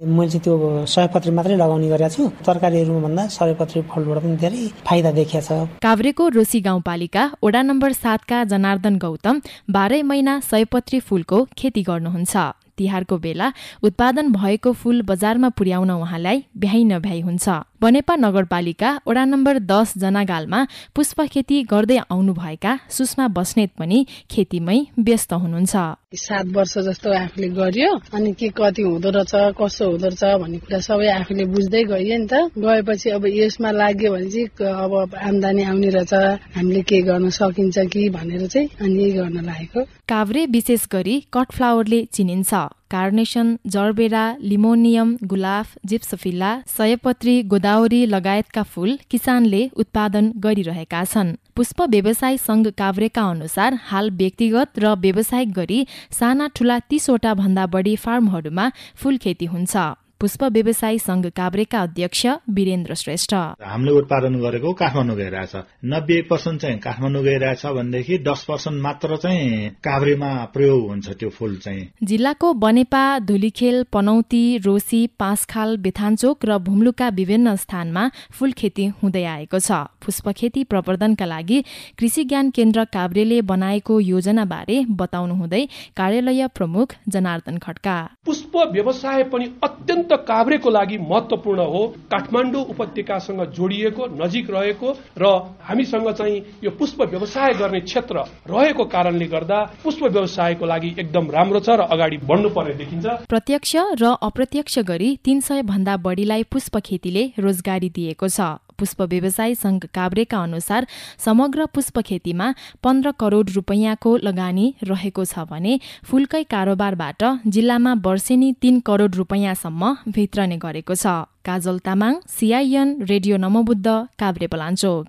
मैले चाहिँ त्यो सयपत्री मात्रै लगाउने गरेको छु। तरकारीहरूमा भन्दा सयपत्री फलबाट पनि धेरै फाइदा देखिया छ। काभ्रेको रोसी गाउँपालिका वडा नम्बर सातका जनार्दन गौतम बाह्रै महिना सयपत्री फूलको खेती गर्नुहुन्छ। तिहारको बेला उत्पादन भएको फूल बजारमा पुर्याउन उहाँलाई भ्याइ नभ्याइ हुन्छ। बनेपा नगरपालिका वडा नम्बर दस जनागालमा पुष्प खेती गर्दै आउनुभएका सुषमा बस्नेत पनि खेतीमै व्यस्त हुनुहुन्छ। सात वर्ष जस्तो आफूले गर्यो। अनि के कति हुँदो रहेछ कसो हुँदो रहेछ भन्ने कुरा सबै आफूले बुझ्दै गयो नि त। गएपछि अब यसमा लाग्यो भने चाहिँ अब आमदानी आउने रहेछ। हामीले के गर्न सकिन्छ कि भनेर चाहिँ अनि यही गर्न लागेको। काभ्रे विशेष गरी कटफ्लावरले चिनिन्छ। कार्नेसन जर्बेरा लिमोनियम गुलाफ जिप्सफिल्ला सयपत्री गोदावरी लगायतका फूल किसानले उत्पादन गरिरहेका छन्। पुष्प व्यवसाय संघ काभ्रेका अनुसार हाल व्यक्तिगत र व्यावसायिक गरी साना ठूला तीसवटा भन्दा बढी फार्महरूमा फूल खेती हुन्छ। पुष्प व्यवसायी संघ काभ्रेका अध्यक्ष वीरेन्द्र श्रेष्ठ। हामीले उत्पादन गरेको काठमाडौँ गइरहेछ। नब्बे पर्सेन्ट चाहिँ काठमाडौँ गइरहेछ भनेदेखि दस पर्सेन्ट मात्र चाहिँ काभ्रेमा प्रयोग हुन्छ त्यो फूल चाहिँ। जिल्लाको बनेपा धुलीखेल पनौती रोसी पाँचखाल बेथानचोक र भुम्लुका विभिन्न स्थानमा फूल खेती हुँदै आएको छ। पुष्प खेती प्रवर्धनका लागि कृषि ज्ञान केन्द्र काभ्रेले बनाएको योजनाबारे बताउनुहुँदै कार्यालय प्रमुख जनार्दन खड्का। पुष्प व्यवसाय पनि अत्यन्त अत्यन्त काभ्रेको लागि महत्वपूर्ण हो। काठमाडौँ उपत्यकासँग जोडिएको नजिक रहेको र हामीसँग चाहिँ यो पुष्प व्यवसाय गर्ने क्षेत्र रहेको कारणले गर्दा पुष्प व्यवसायको लागि एकदम राम्रो छ र अगाडि बढ्नुपर्ने देखिन्छ। प्रत्यक्ष र अप्रत्यक्ष गरी तीन सय भन्दा बढीलाई पुष्प खेतीले रोजगारी दिएको छ। पुष्प व्यवसाय संघ काभ्रेका अनुसार समग्र पुष्प खेतीमा पन्ध्र करोड रुपैयाँको लगानी रहेको छ भने फूलकै कारोबारबाट जिल्लामा वर्षेनी तीन करोड रुपैयाँसम्म भित्रने गरेको छ। Kajal Tamang CIN radio Namobuddha Kavre Palanchok.